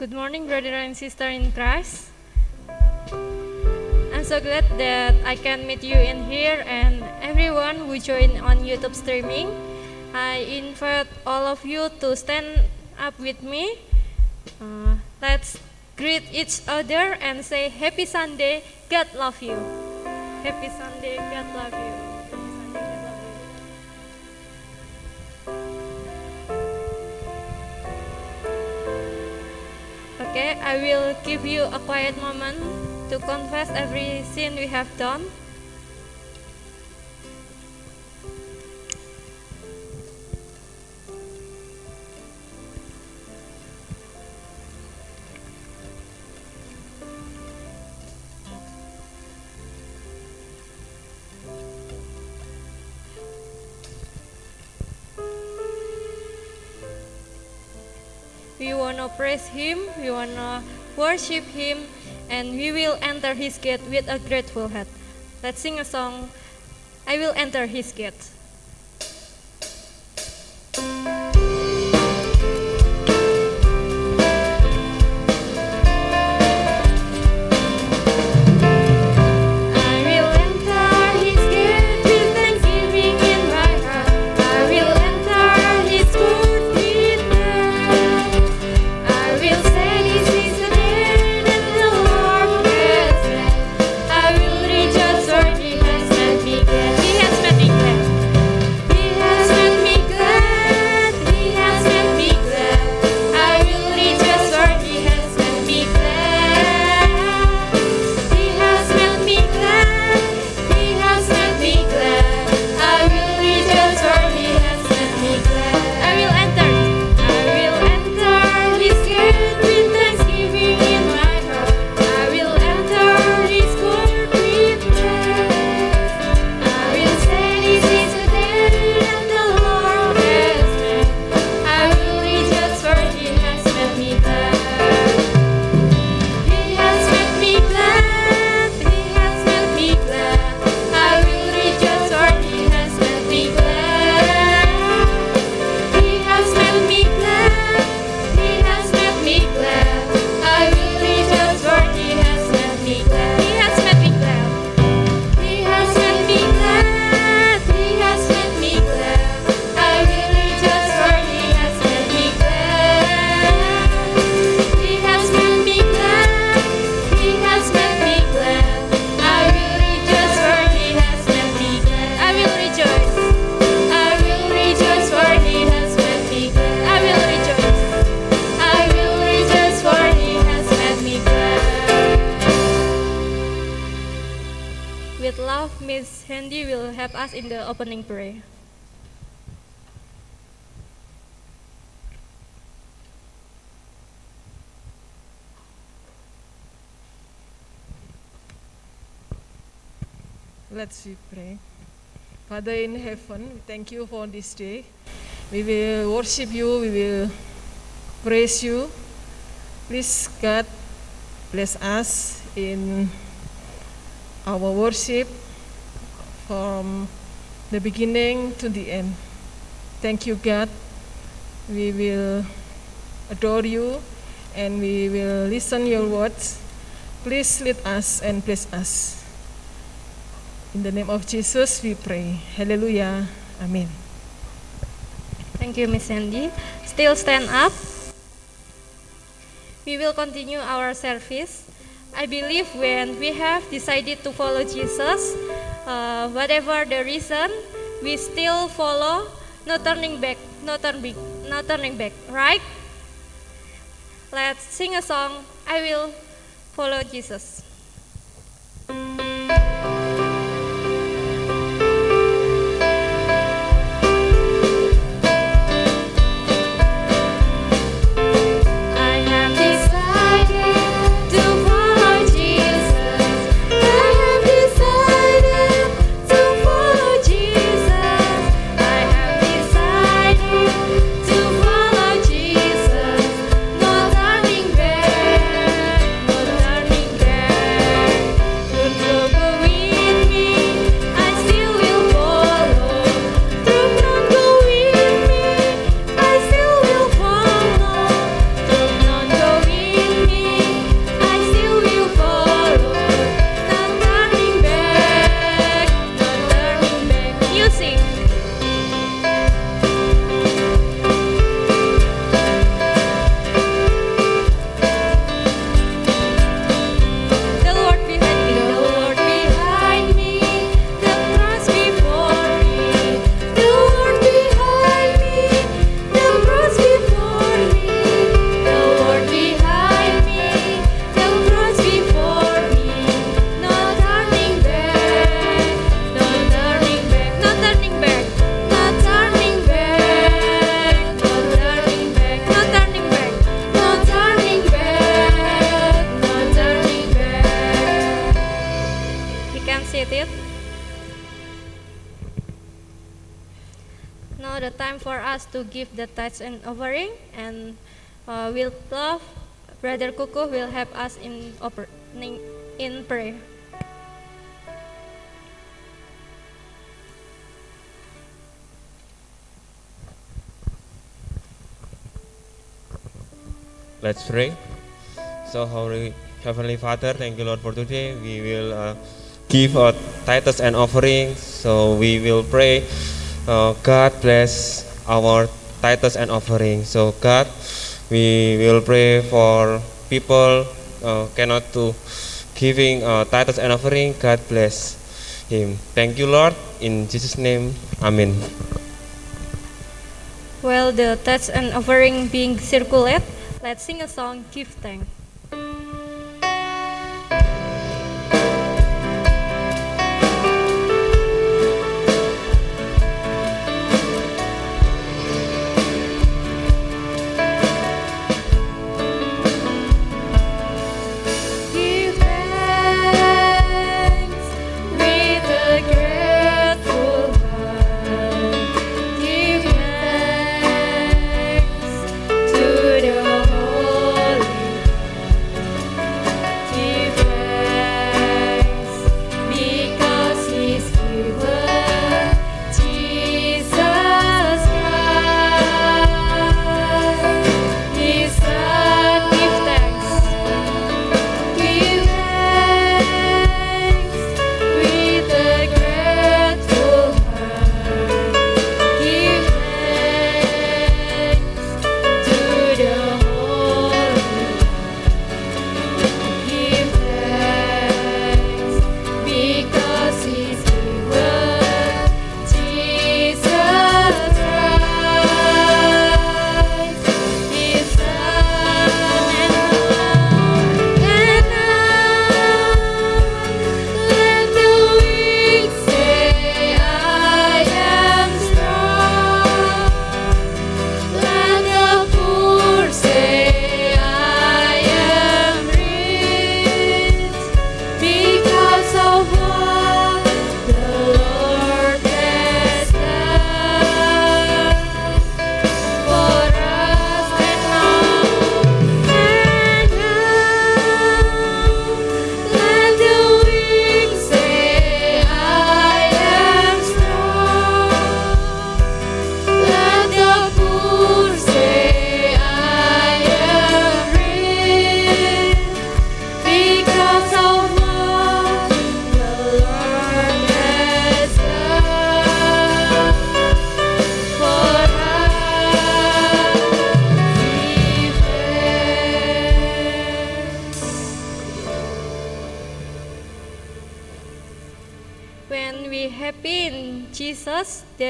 Good morning, brother and sister in Christ. I'm so glad that I can meet you in here and everyone who joined on YouTube streaming. I invite all of you to stand up with me. Uh, let's greet each other and say Happy Sunday, God love you. Happy Sunday, God love you. Okay, I will give you a quiet moment to confess every sin we have done. Praise Him, we wanna worship Him, and we will enter His gate with a grateful heart. Let's sing a song. I will enter His gate. Father in heaven, thank you for this day. We will worship you, we will praise you. Please, God, bless us in our worship from the beginning to the end. Thank you, God. We will adore you and we will listen your words. Please lead us and bless us. In the name of Jesus we pray. Hallelujah. Amen. Thank you, Miss Sandy. Still stand up. We will continue our service. I believe when we have decided to follow Jesus, uh, whatever the reason, we still follow, no turning back, no turning, no turning back, right? Let's sing a song. I will follow Jesus. Give the tithes and offering, and uh, will love, Brother Kuku will help us in opening in prayer. Let's pray. So, Holy Heavenly Father, thank you, Lord, for today. We will uh, give our tithes and offerings. So, we will pray. Uh, God bless our tithes and offering. So, God, we will pray for people uh, cannot to giving uh, tithes and offering. God bless him. Thank you, Lord. In Jesus' name, Amen. While the tithes and offering being circulated, let's sing a song, Give Thanks.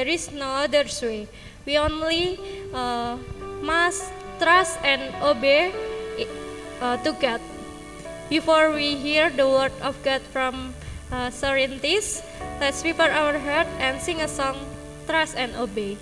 There is no other way. We only uh, must trust and obey uh, to God. Before we hear the word of God from uh, let's prepare our heart and sing a song, Trust and Obey.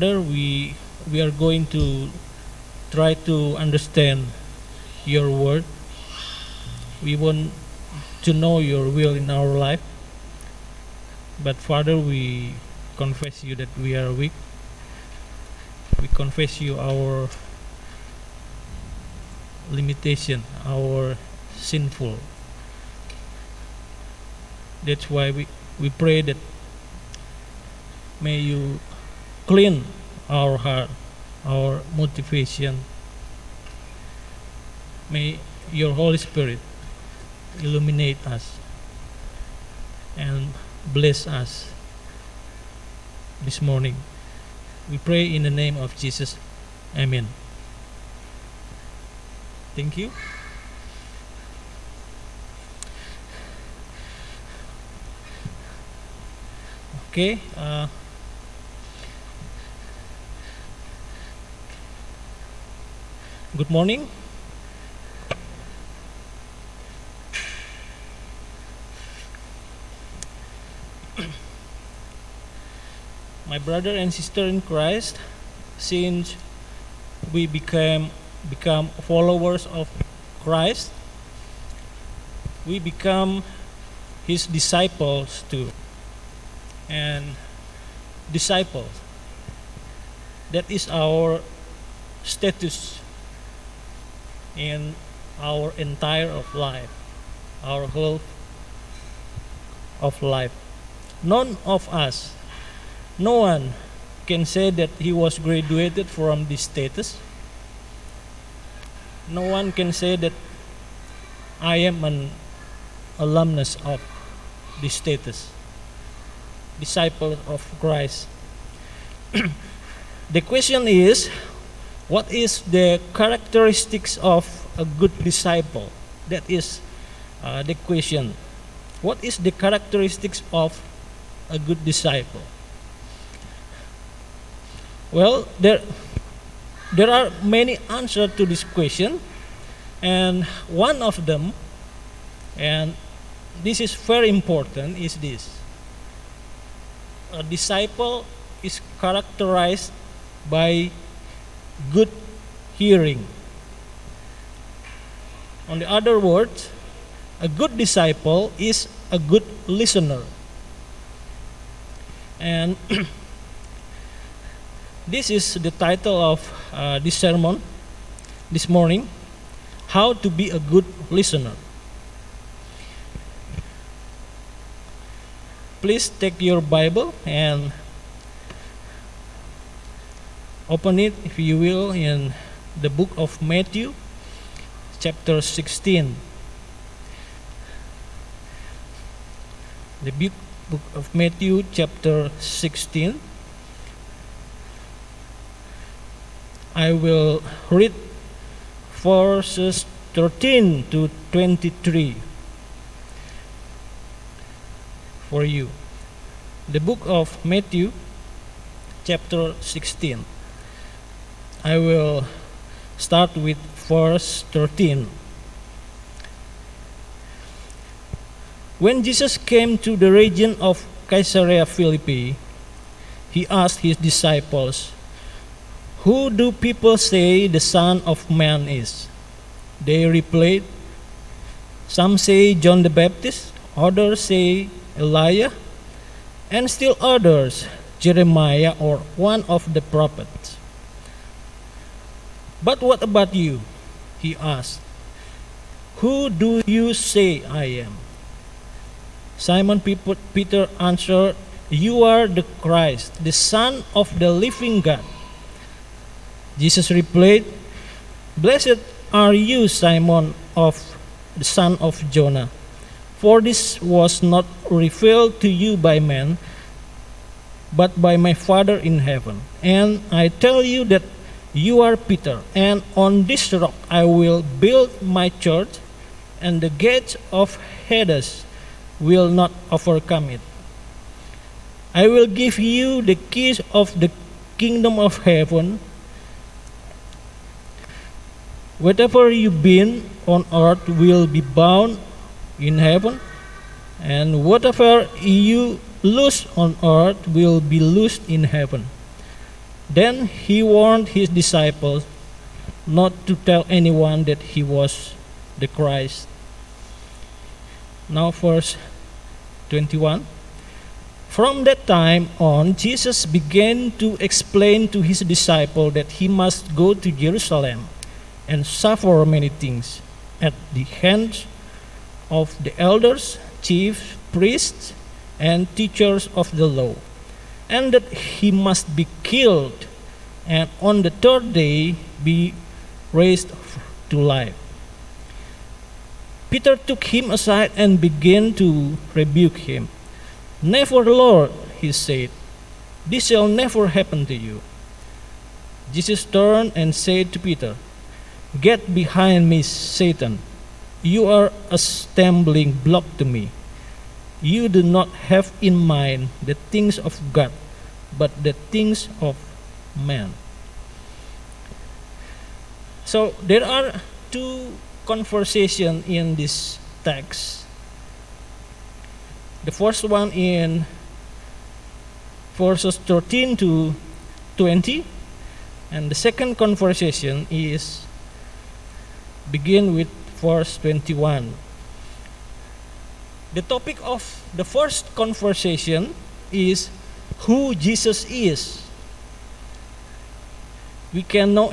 We we are going to try to understand your word. We want to know your will in our life. But Father, we confess you that we are weak. We confess you our limitation, our sinful. That's why we, we pray that may you clean our heart, our motivation. May your Holy Spirit illuminate us and bless us this morning. We pray in the name of Jesus. Amen. Thank you. Okay. Uh, good morning. My brother and sister in Christ, since we became become followers of Christ, we become his disciples too. And disciples, that is our status in our entire of life, our whole of life. None of us, no one can say that he was graduated from this status. No one can say that I am an alumnus of this status, disciple of Christ. the question is, what is the characteristics of a good disciple? That is uh, the question. What is the characteristics of a good disciple? Well, there there are many answers to this question, and one of them, and this is very important, is this: a disciple is characterized by good hearing. On the other words, a good disciple is a good listener. And this is the title of uh, this sermon this morning How to be a Good Listener. Please take your Bible and open it, if you will, in the book of Matthew, chapter 16. The book of Matthew, chapter 16. I will read verses 13 to 23 for you. The book of Matthew, chapter 16. I will start with verse 13. When Jesus came to the region of Caesarea Philippi, he asked his disciples, Who do people say the Son of Man is? They replied, Some say John the Baptist, others say Elijah, and still others Jeremiah or one of the prophets. But what about you? He asked. Who do you say I am? Simon Peter answered, You are the Christ, the Son of the living God. Jesus replied, Blessed are you, Simon of the son of Jonah, for this was not revealed to you by man, but by my Father in heaven. And I tell you that you are Peter, and on this rock I will build my church, and the gates of Hades will not overcome it. I will give you the keys of the kingdom of heaven. Whatever you bind on earth will be bound in heaven, And whatever you loose on earth will be loosed in heaven. Then he warned his disciples not to tell anyone that he was the Christ. Now, verse 21. From that time on, Jesus began to explain to his disciples that he must go to Jerusalem and suffer many things at the hands of the elders, chief priests, and teachers of the law, and that he must be killed and on the third day be raised to life. Peter took him aside and began to rebuke him. Never, Lord, he said, this shall never happen to you. Jesus turned and said to Peter, Get behind me, Satan. You are a stumbling block to me. You do not have in mind the things of God, but the things of man. So there are two conversations in this text. The first one in verses 13 to 20, and the second conversation is begin with verse 21. The topic of the first conversation is who Jesus is. We can know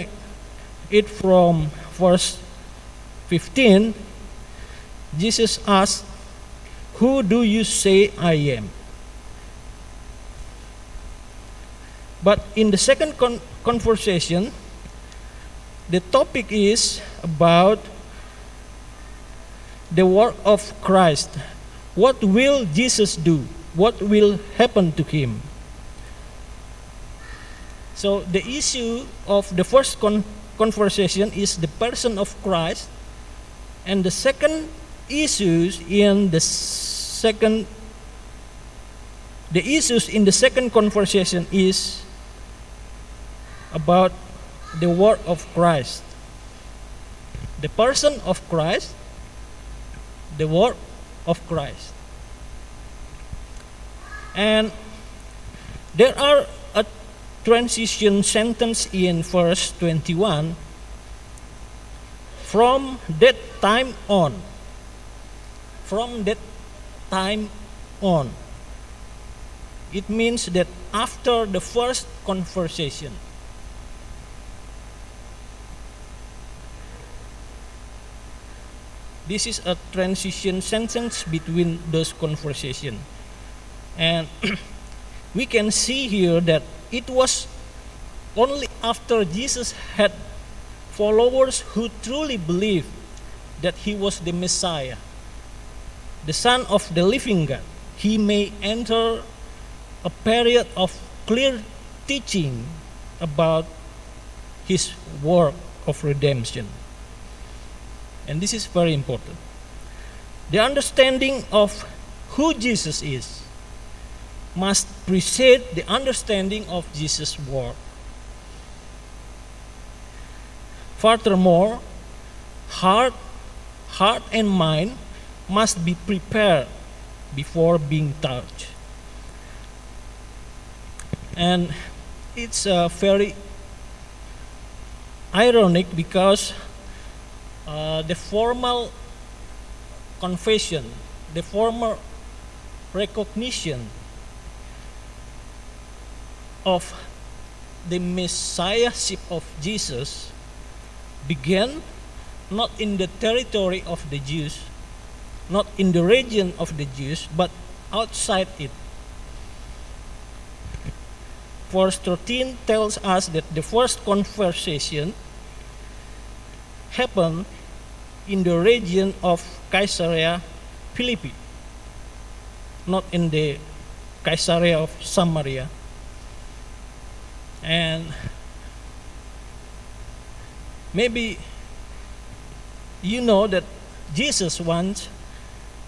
it from verse 15. Jesus asked, Who do you say I am? But in the second con- conversation, the topic is about the work of Christ. What will Jesus do? What will happen to him? So, the issue of the first con- conversation is the person of Christ, and the second issues in the second the issues in the second conversation is about the word of Christ. The person of Christ, the work of Christ. And there are a transition sentence in verse 21 from that time on from that time on it means that after the first conversation this is a transition sentence between those conversation. And we can see here that it was only after jesus had followers who truly believed that he was the messiah the son of the living god he may enter a period of clear teaching about his work of redemption and this is very important. The understanding of who Jesus is must precede the understanding of Jesus' work. Furthermore, heart, heart and mind must be prepared before being touched. And it's uh, very ironic because uh, the formal confession, the formal recognition of the messiahship of Jesus began not in the territory of the Jews, not in the region of the Jews, but outside it. Verse 13 tells us that the first conversation happened in the region of Caesarea Philippi, not in the Caesarea of Samaria. And maybe you know that Jesus once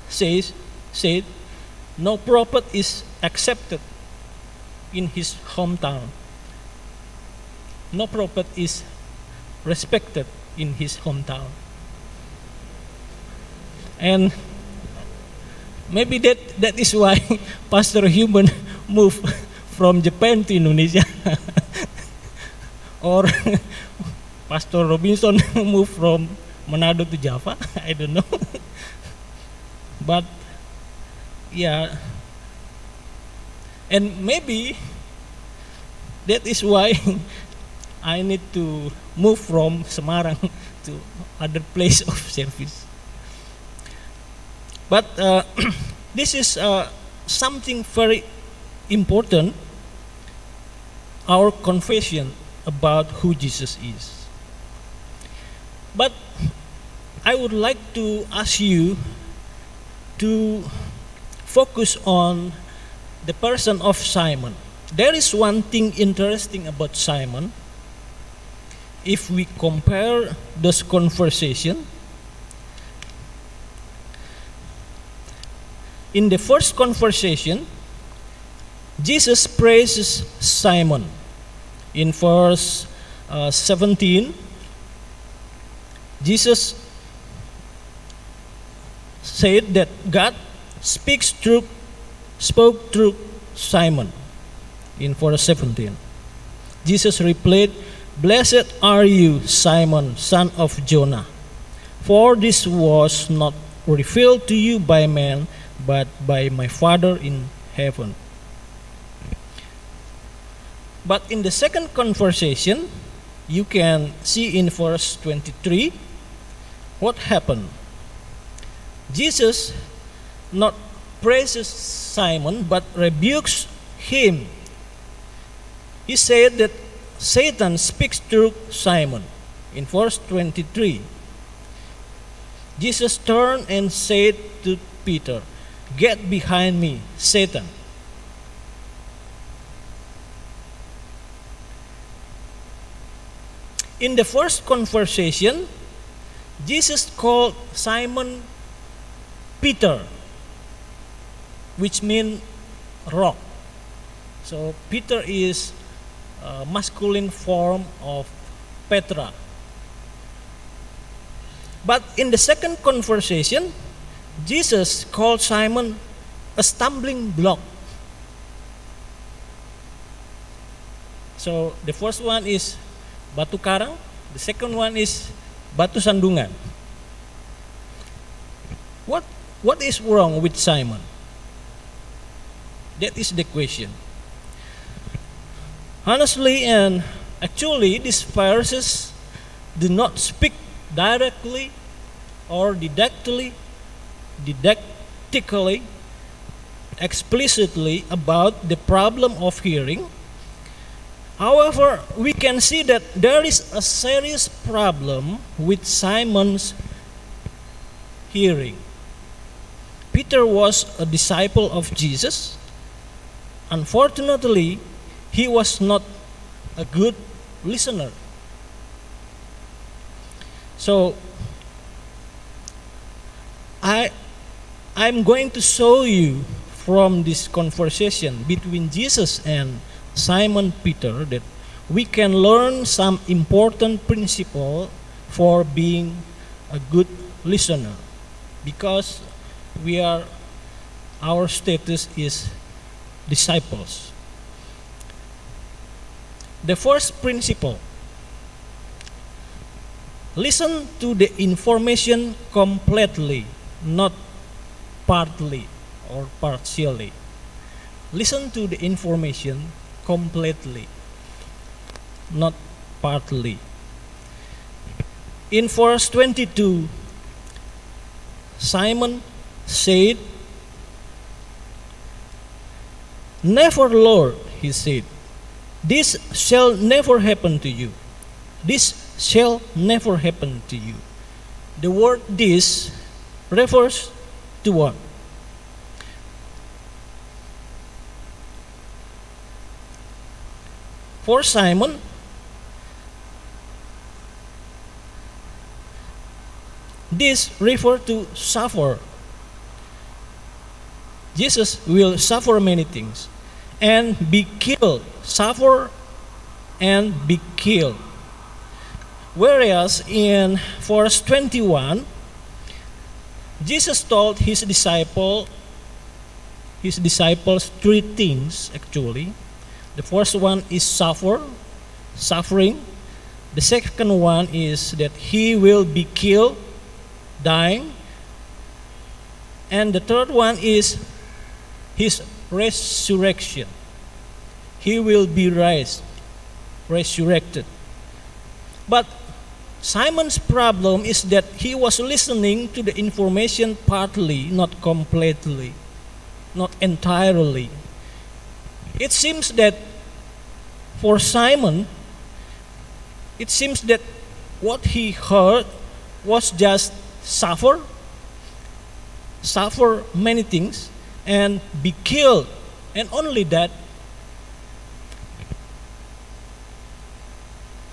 says said no prophet is accepted in his hometown. No prophet is respected in his hometown. And maybe that that is why Pastor Human moved from Japan to Indonesia, or Pastor Robinson moved from Manado to Java. I don't know, but yeah, and maybe that is why I need to move from Semarang to other place of service. But uh, this is uh, something very important. Our confession about who Jesus is. But I would like to ask you to focus on the person of Simon. There is one thing interesting about Simon. If we compare this conversation, in the first conversation, Jesus praises Simon. In verse uh, 17, Jesus said that God speaks through, spoke through Simon. In verse 17, Jesus replied, Blessed are you, Simon, son of Jonah, for this was not revealed to you by man, but by my Father in heaven. But in the second conversation, you can see in verse 23 what happened. Jesus not praises Simon but rebukes him. He said that Satan speaks through Simon. In verse 23, Jesus turned and said to Peter, Get behind me, Satan. In the first conversation, Jesus called Simon Peter, which means rock. So Peter is a masculine form of Petra. But in the second conversation, Jesus called Simon a stumbling block. So the first one is batu karang, the second one is batu sandungan. What what is wrong with Simon? That is the question. Honestly and actually these verses do not speak directly or didactically didactically explicitly about the problem of hearing However, we can see that there is a serious problem with Simon's hearing. Peter was a disciple of Jesus. Unfortunately, he was not a good listener. So, I I'm going to show you from this conversation between Jesus and Simon Peter that we can learn some important principle for being a good listener because we are our status is disciples the first principle listen to the information completely not partly or partially listen to the information completely, not partly. In verse 22, Simon said, Never, Lord, he said, this shall never happen to you. This shall never happen to you. The word this refers to what? For Simon, this refers to suffer. Jesus will suffer many things and be killed, suffer and be killed. Whereas in verse 21, Jesus told his disciple his disciples three things actually. The first one is suffer, suffering. The second one is that he will be killed, dying. And the third one is his resurrection. He will be raised, resurrected. But Simon's problem is that he was listening to the information partly, not completely, not entirely. It seems that for Simon, it seems that what he heard was just suffer, suffer many things, and be killed, and only that.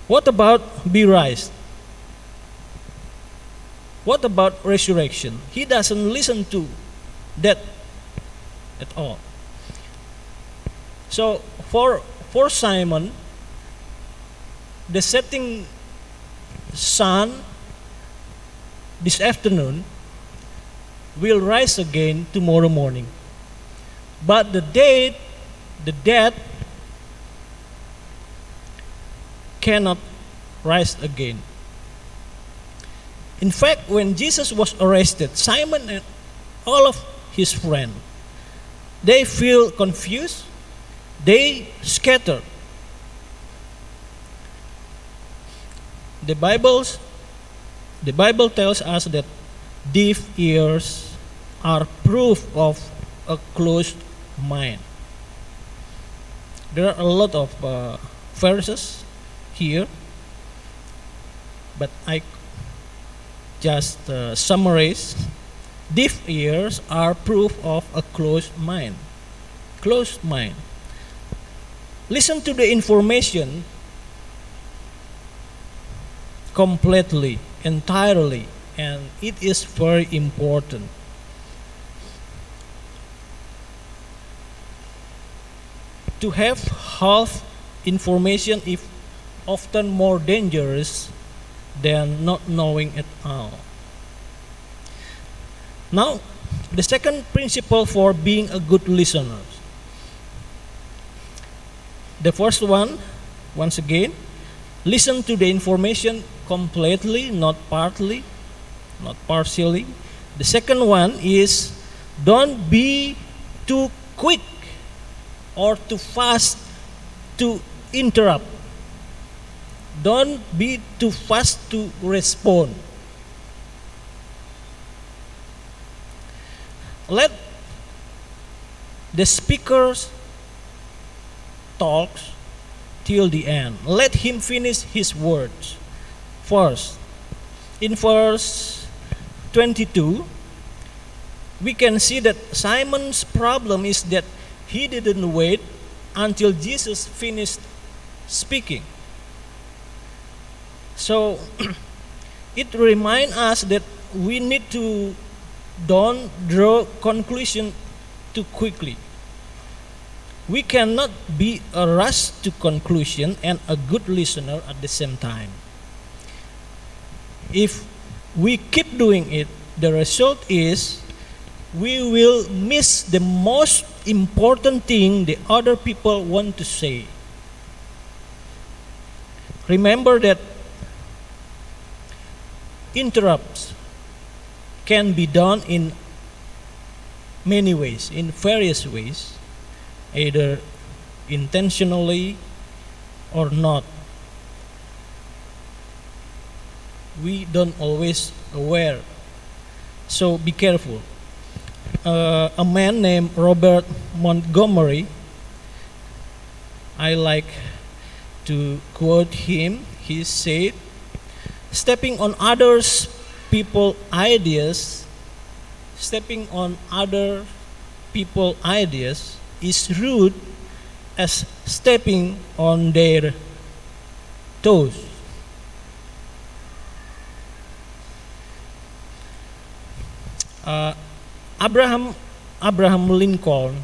What about be raised? What about resurrection? He doesn't listen to that at all. So for for Simon, the setting sun this afternoon will rise again tomorrow morning. But the dead, the dead cannot rise again. In fact, when Jesus was arrested, Simon and all of his friends, they feel confused, they scatter. The Bible's the Bible tells us that deaf ears are proof of a closed mind. There are a lot of uh, verses here, but I just uh, summarize. Deaf ears are proof of a closed mind. Closed mind. Listen to the information completely, entirely, and it is very important. To have half information is often more dangerous than not knowing at all. Now, the second principle for being a good listener. The first one, once again, listen to the information completely, not partly, not partially. The second one is don't be too quick or too fast to interrupt. Don't be too fast to respond. Let the speakers talks till the end. Let him finish his words first. In verse 22, we can see that Simon's problem is that he didn't wait until Jesus finished speaking. So it reminds us that we need to don't draw conclusion too quickly. We cannot be a rush to conclusion and a good listener at the same time. If we keep doing it, the result is we will miss the most important thing the other people want to say. Remember that interrupts can be done in many ways, in various ways, either intentionally or not. We don't always aware, so be careful. Uh, a man named Robert Montgomery, I like to quote him. He said, "Stepping on others people ideas stepping on other people ideas is rude as stepping on their toes uh, abraham abraham lincoln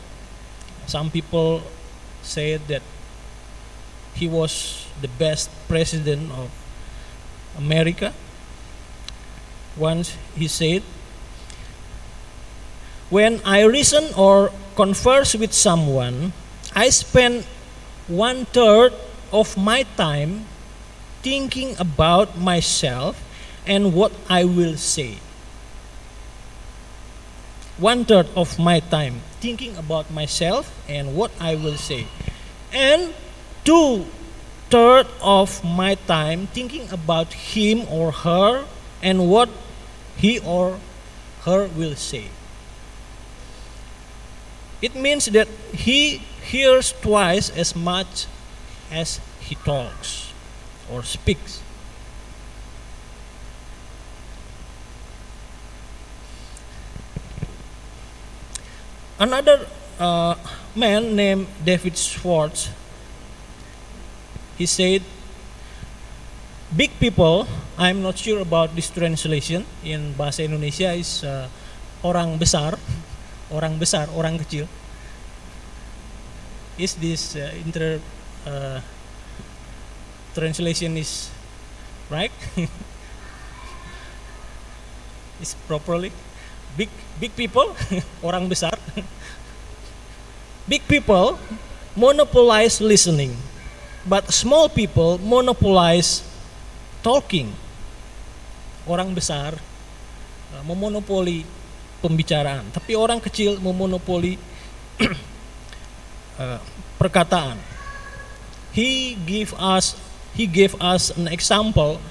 some people say that he was the best president of america once he said, When I reason or converse with someone, I spend one third of my time thinking about myself and what I will say. One third of my time thinking about myself and what I will say. And two third of my time thinking about him or her and what he or her will say. It means that he hears twice as much as he talks or speaks. Another uh, man named David Schwartz, he said, Big people, I'm not sure about this translation in bahasa Indonesia is uh, orang besar, orang besar, orang kecil. Is this uh, inter uh, translation is right? is properly big big people, orang besar. big people monopolize listening, but small people monopolize talking. Orang besar uh, memonopoli pembicaraan, tapi orang kecil memonopoli uh, perkataan. He give us he gave us an example.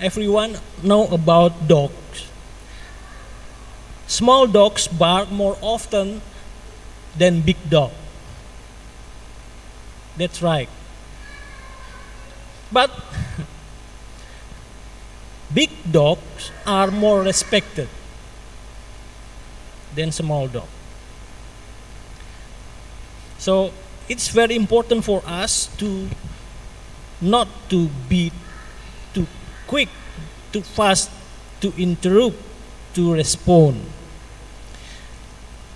Everyone know about dogs. Small dogs bark more often than big dog. That's right. But big dogs are more respected than small dog. So it's very important for us to not to be too quick, too fast to interrupt, to respond.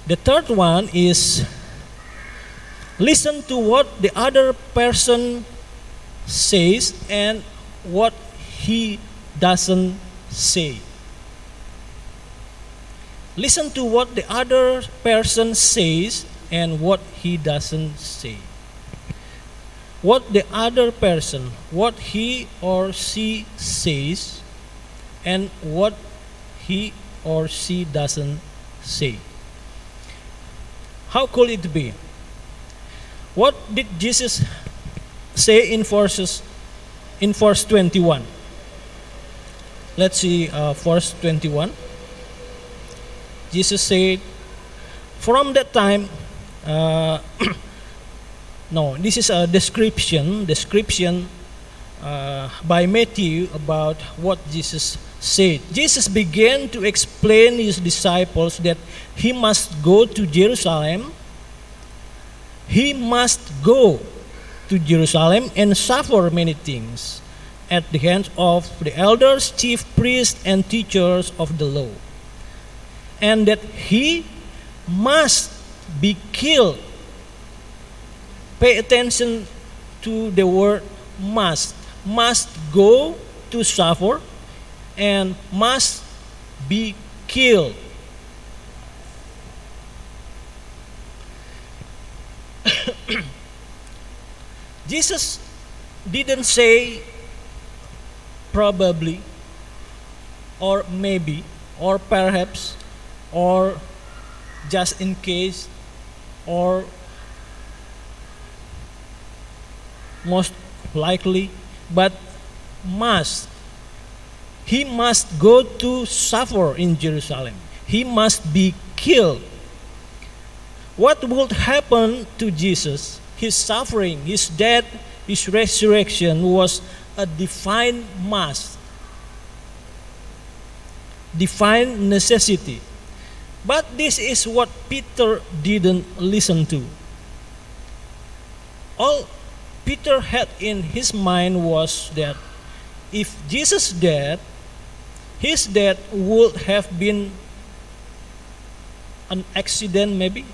The third one is listen to what the other person says and what he doesn't say. Listen to what the other person says and what he doesn't say. What the other person, what he or she says, and what he or she doesn't say. How could it be? What did Jesus say in verses in verse 21? Let's see uh, verse 21. Jesus said, From that time, uh, no, this is a description, description uh, by Matthew about what Jesus said. Jesus began to explain his disciples that he must go to Jerusalem. He must go to Jerusalem and suffer many things at the hands of the elders, chief priests, and teachers of the law and that he must be killed. Pay attention to the word must. Must go to suffer and must be killed. Jesus didn't say probably or maybe or perhaps or just in case or most likely but must he must go to suffer in Jerusalem. He must be killed. What would happen to Jesus? His suffering his death his resurrection was a divine must. Divine necessity. But this is what Peter didn't listen to. All Peter had in his mind was that if Jesus dead, his death would have been an accident, maybe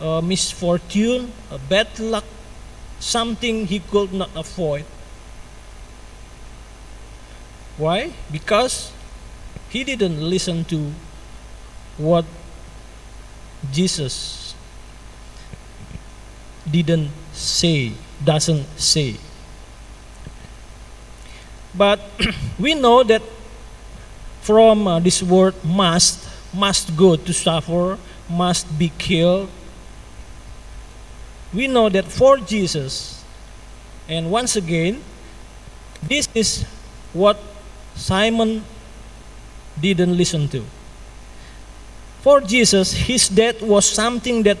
a misfortune, a bad luck, something he could not avoid. Why? Because he didn't listen to what Jesus didn't say, doesn't say. But we know that from uh, this word must, must go to suffer, must be killed. We know that for Jesus, and once again, this is what Simon didn't listen to. For Jesus, his death was something that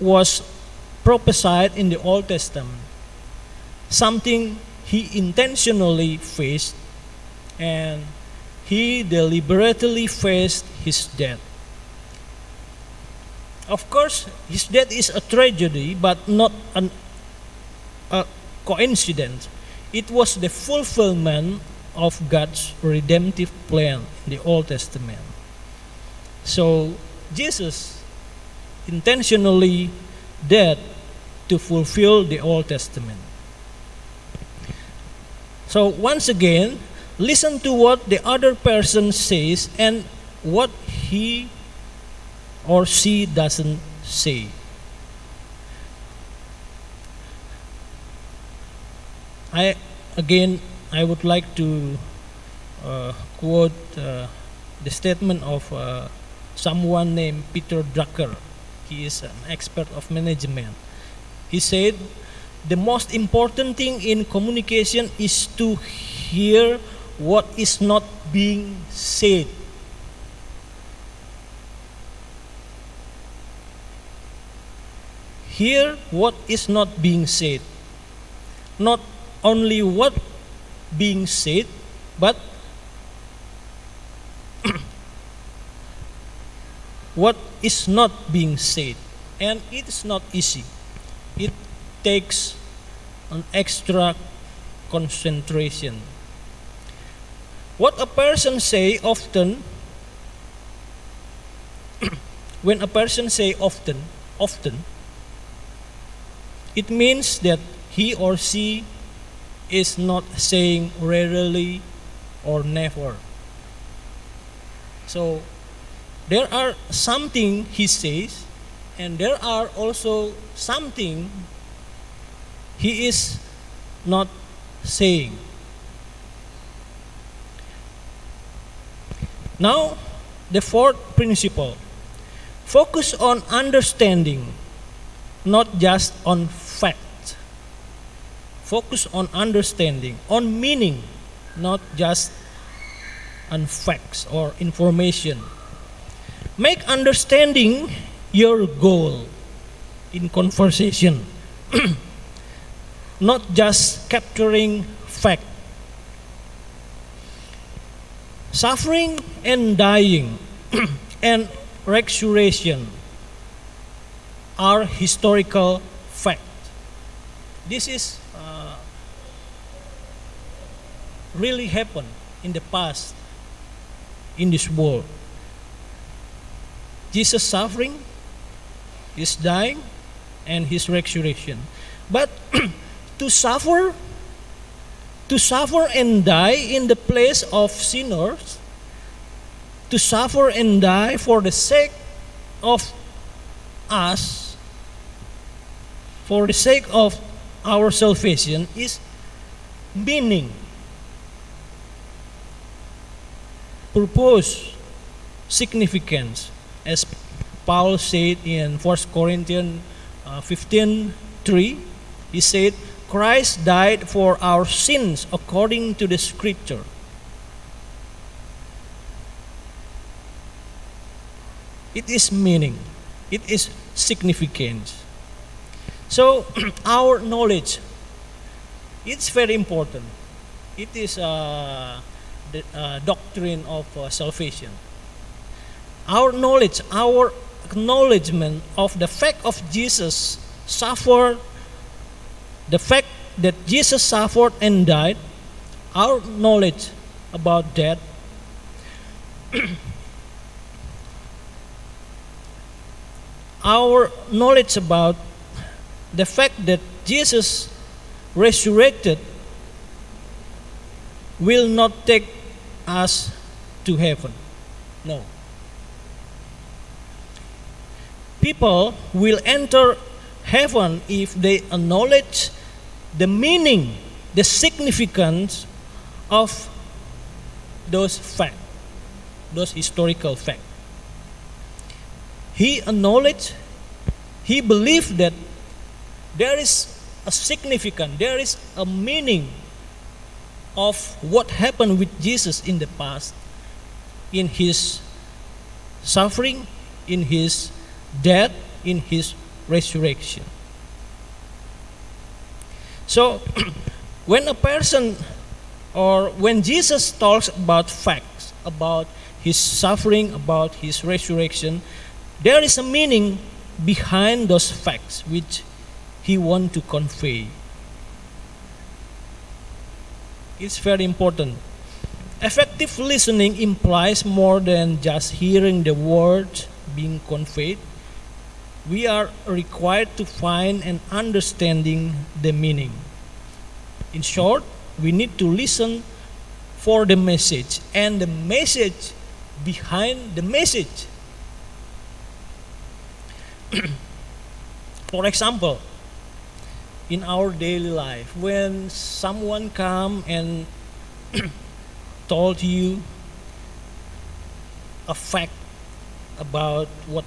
was prophesied in the Old Testament, something he intentionally faced, and he deliberately faced his death. Of course, his death is a tragedy, but not an, a coincidence. It was the fulfillment of God's redemptive plan in the Old Testament. So, Jesus intentionally died to fulfill the Old Testament. So, once again, listen to what the other person says and what he or she doesn't say. I again I would like to uh, quote uh, the statement of uh, someone named Peter Drucker. He is an expert of management. He said, "The most important thing in communication is to hear what is not being said." Hear what is not being said. Not only what being said, but what is not being said. And it is not easy. Takes an extra concentration. What a person say often when a person say often often it means that he or she is not saying rarely or never. So there are something he says, and there are also something he is not saying. Now, the fourth principle focus on understanding, not just on fact. Focus on understanding, on meaning, not just on facts or information. Make understanding your goal in conversation, not just capturing fact. Suffering and dying and resurrection are historical fact. This is uh, really happened in the past in this world. Jesus suffering, his dying, and his resurrection. But to suffer, to suffer and die in the place of sinners, to suffer and die for the sake of us, for the sake of our salvation, is meaning, purpose, significance, as Paul said in 1 Corinthians uh, 15 3, he said, Christ died for our sins according to the scripture. It is meaning, it is significance. So, our knowledge, it's very important. It is uh, the uh, doctrine of uh, salvation. Our knowledge, our acknowledgement of the fact of Jesus suffered, the fact that Jesus suffered and died, our knowledge about that our knowledge about the fact that Jesus resurrected will not take us to heaven. No. people will enter heaven if they acknowledge the meaning, the significance of those facts, those historical facts. He acknowledged, he believed that there is a significance, there is a meaning of what happened with Jesus in the past, in his suffering, in his death, in his resurrection. So, when a person or when Jesus talks about facts, about his suffering, about his resurrection, there is a meaning behind those facts which he want to convey. It's very important. Effective listening implies more than just hearing the words being conveyed. We are required to find and understanding the meaning. In short, we need to listen for the message and the message behind the message. for example, in our daily life, when someone come and told you a fact about what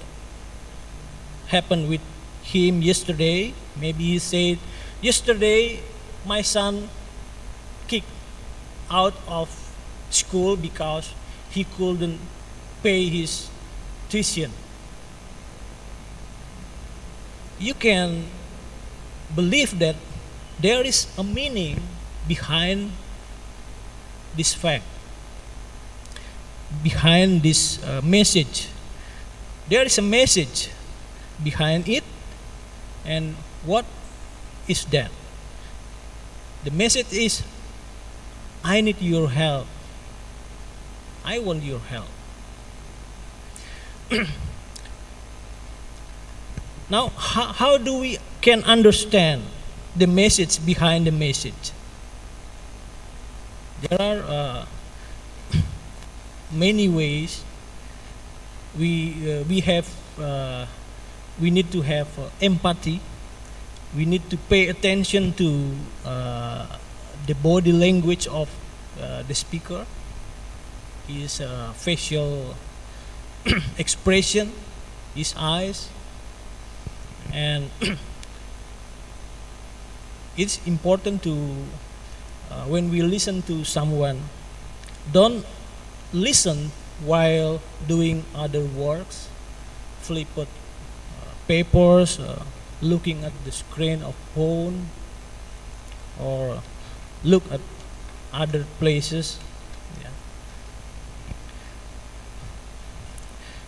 happened with him yesterday, maybe he said, yesterday my son kicked out of school because he couldn't pay his tuition. You can believe that there is a meaning behind this fact, behind this uh, message. There is a message behind it, and what is that? The message is I need your help. I want your help. now, how, how do we can understand the message behind the message? There are uh, many ways we uh, we have uh, we need to have uh, empathy. We need to pay attention to uh, the body language of uh, the speaker, his uh, facial expression, his eyes, and it's important to uh, when we listen to someone, don't listen while doing other works, flip uh, papers, uh, looking at the screen of phone, or look at other places. Yeah.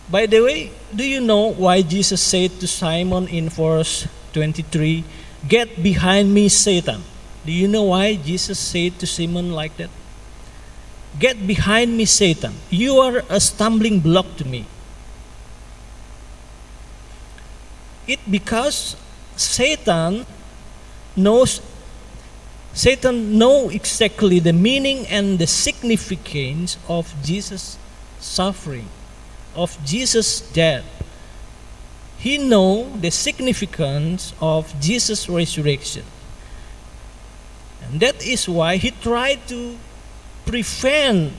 By the way, do you know why Jesus said to Simon in verse 23, Get behind me, Satan? Do you know why Jesus said to Simon like that? Get behind me, Satan. You are a stumbling block to me. It because Satan knows Satan know exactly the meaning and the significance of Jesus' suffering, of Jesus' death. He know the significance of Jesus' resurrection. And that is why he tried to prevent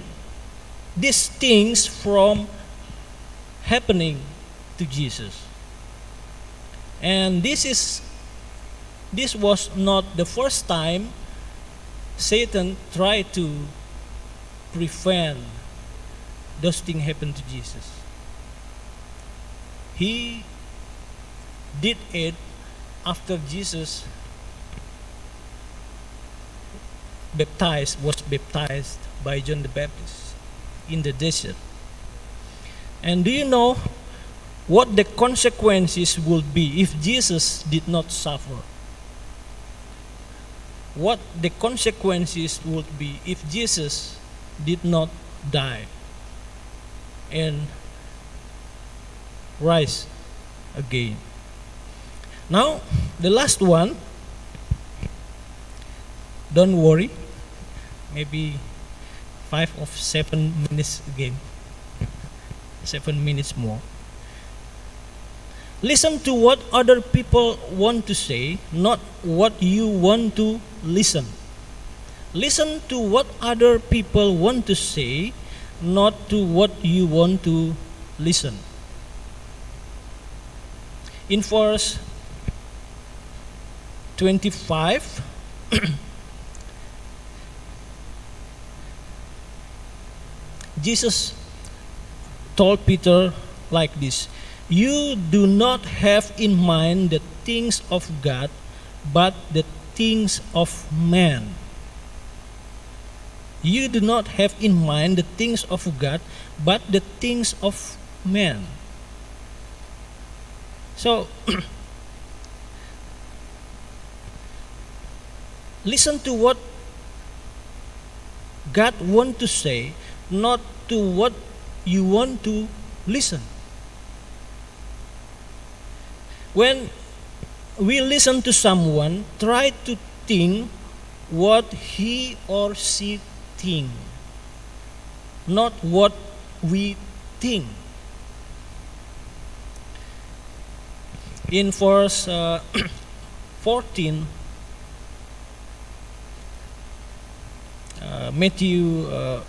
these things from happening to Jesus. And this is this was not the first time Satan tried to prevent those things happen to Jesus. He did it after Jesus baptized was baptized by John the Baptist in the desert. And do you know what the consequences would be if Jesus did not suffer? What the consequences would be if Jesus did not die and rise again. Now, the last one, don't worry, maybe five of seven minutes again, seven minutes more. Listen to what other people want to say, not what you want to listen. Listen to what other people want to say, not to what you want to listen. In verse 25, Jesus told Peter like this You do not have in mind the things of God, but the things of man. You do not have in mind the things of God, but the things of man. So, listen to what God want to say, not to what you want to listen. When we listen to someone, try to think what he or she think, not what we think. In verse uh, 14, uh, Matthew uh,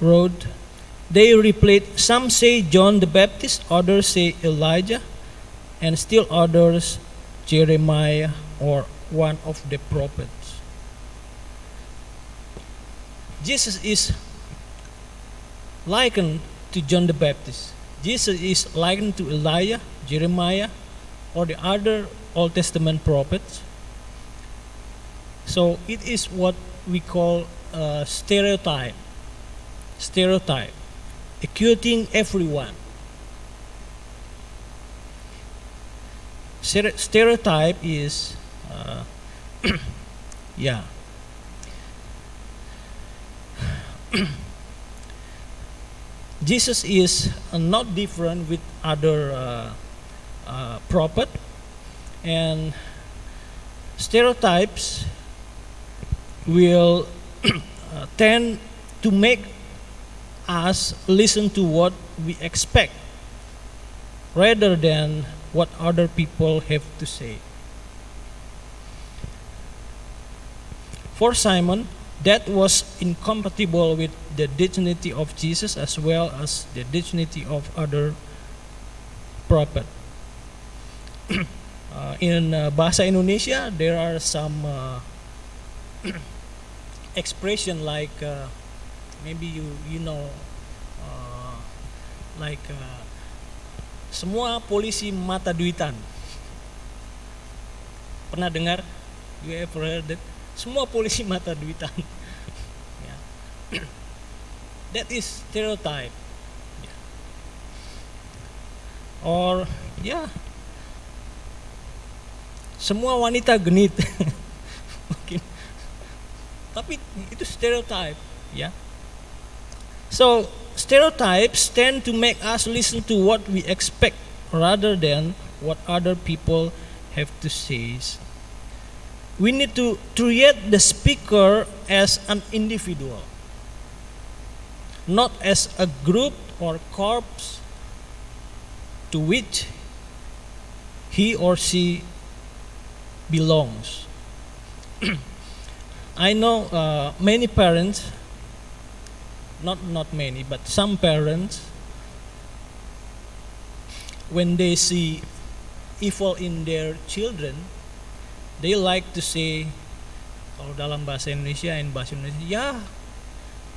wrote, They replied, Some say John the Baptist, others say Elijah, and still others Jeremiah or one of the prophets. Jesus is likened to John the Baptist. Jesus is likened to Elijah, Jeremiah, or the other Old Testament prophets. So it is what we call a stereotype. Stereotype. Equating everyone. Stereotype is, uh, yeah. Jesus is uh, not different with other uh, uh, prophet and stereotypes will uh, tend to make us listen to what we expect rather than what other people have to say. For Simon, that was incompatible with the dignity of Jesus as well as the dignity of other prophet. Uh, in uh, bahasa Indonesia, there are some uh, expression like uh, maybe you you know uh, like uh, semua polisi mata duitan. Pernah dengar? You ever heard that? Semua polisi mata duitan. Yeah. that is stereotype. Yeah. Or yeah. Semua wanita genit. Mungkin. Tapi itu stereotype, ya. So, stereotypes tend to make us listen to what we expect rather than what other people have to say. We need to treat the speaker as an individual, not as a group or corps to which he or she belongs. I know uh, many parents, not not many, but some parents, when they see evil in their children, they like to say, kalau dalam bahasa Indonesia dan bahasa Indonesia, ya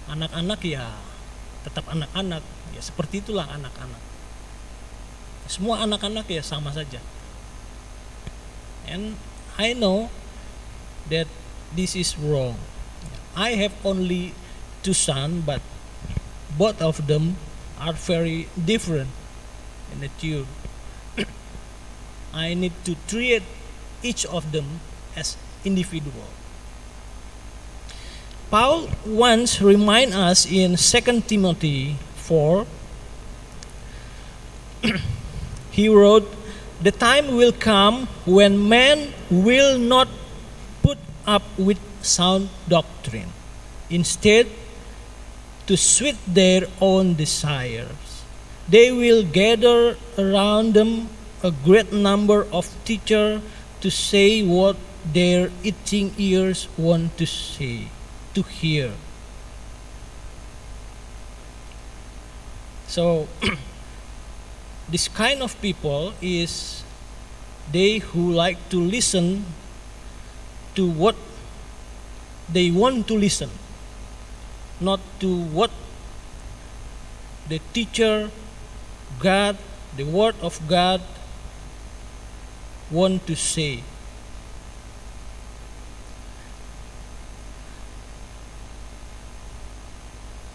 anak-anak ya tetap anak-anak, ya seperti itulah anak-anak. Semua anak-anak ya sama saja. And I know that this is wrong. I have only two sons, but both of them are very different in attitude. I need to treat each of them as individual. Paul once remind us in 2 Timothy 4 he wrote the time will come when men will not put up with sound doctrine. Instead, to suit their own desires. They will gather around them a great number of teachers to say what their itching ears want to say, to hear. So, this kind of people is they who like to listen to what they want to listen, not to what the teacher, God, the Word of God want to say.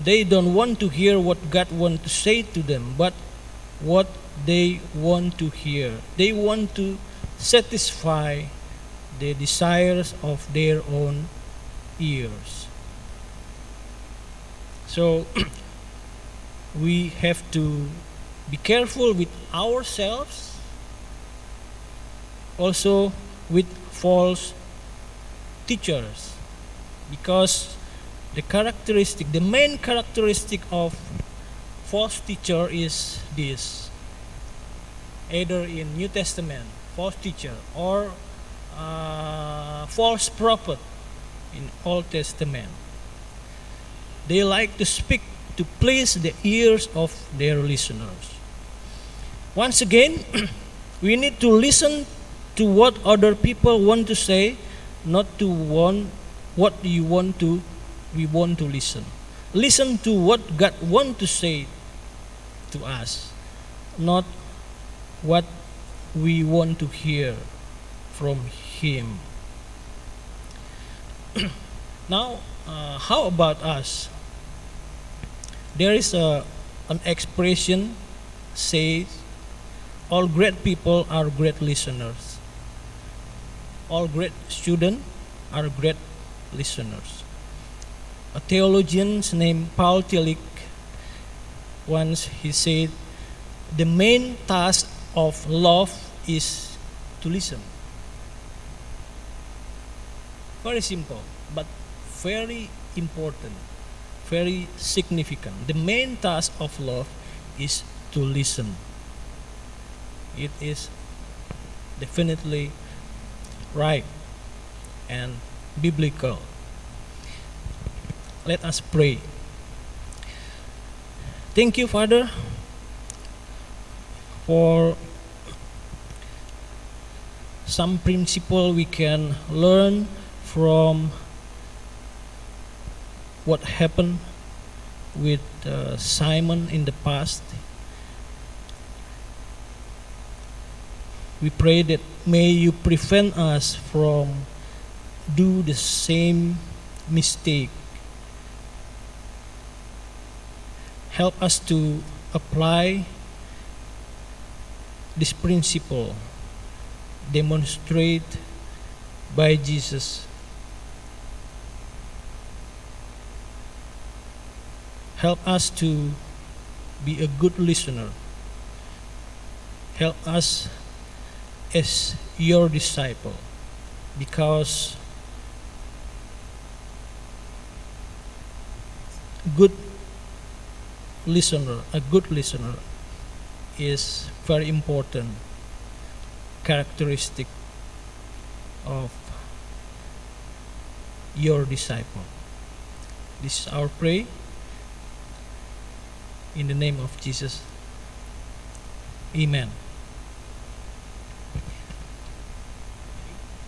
They don't want to hear what God want to say to them, but what they want to hear. They want to satisfy the desires of their own ears. So we have to be careful with ourselves, also with false teachers, because the characteristic, the main characteristic of false teacher is this. Either in new testament false teacher or uh, false prophet in old testament they like to speak to please the ears of their listeners once again we need to listen to what other people want to say not to want what you want to we want to listen listen to what god want to say to us, not what we want to hear from Him. now, uh, how about us? There is a, an expression says, all great people are great listeners. All great students are great listeners. A theologian named Paul Tillich once he said, The main task of love is to listen. Very simple, but very important, very significant. The main task of love is to listen. It is definitely right and biblical. Let us pray. Thank you, Father, for some principle we can learn from what happened with uh, Simon in the past. We pray that may you prevent us from do the same mistake help us to apply this principle demonstrate by Jesus help us to be a good listener help us as your disciple because good listener, a good listener, is very important characteristic of your disciple. This is our prayer in the name of Jesus. Amen.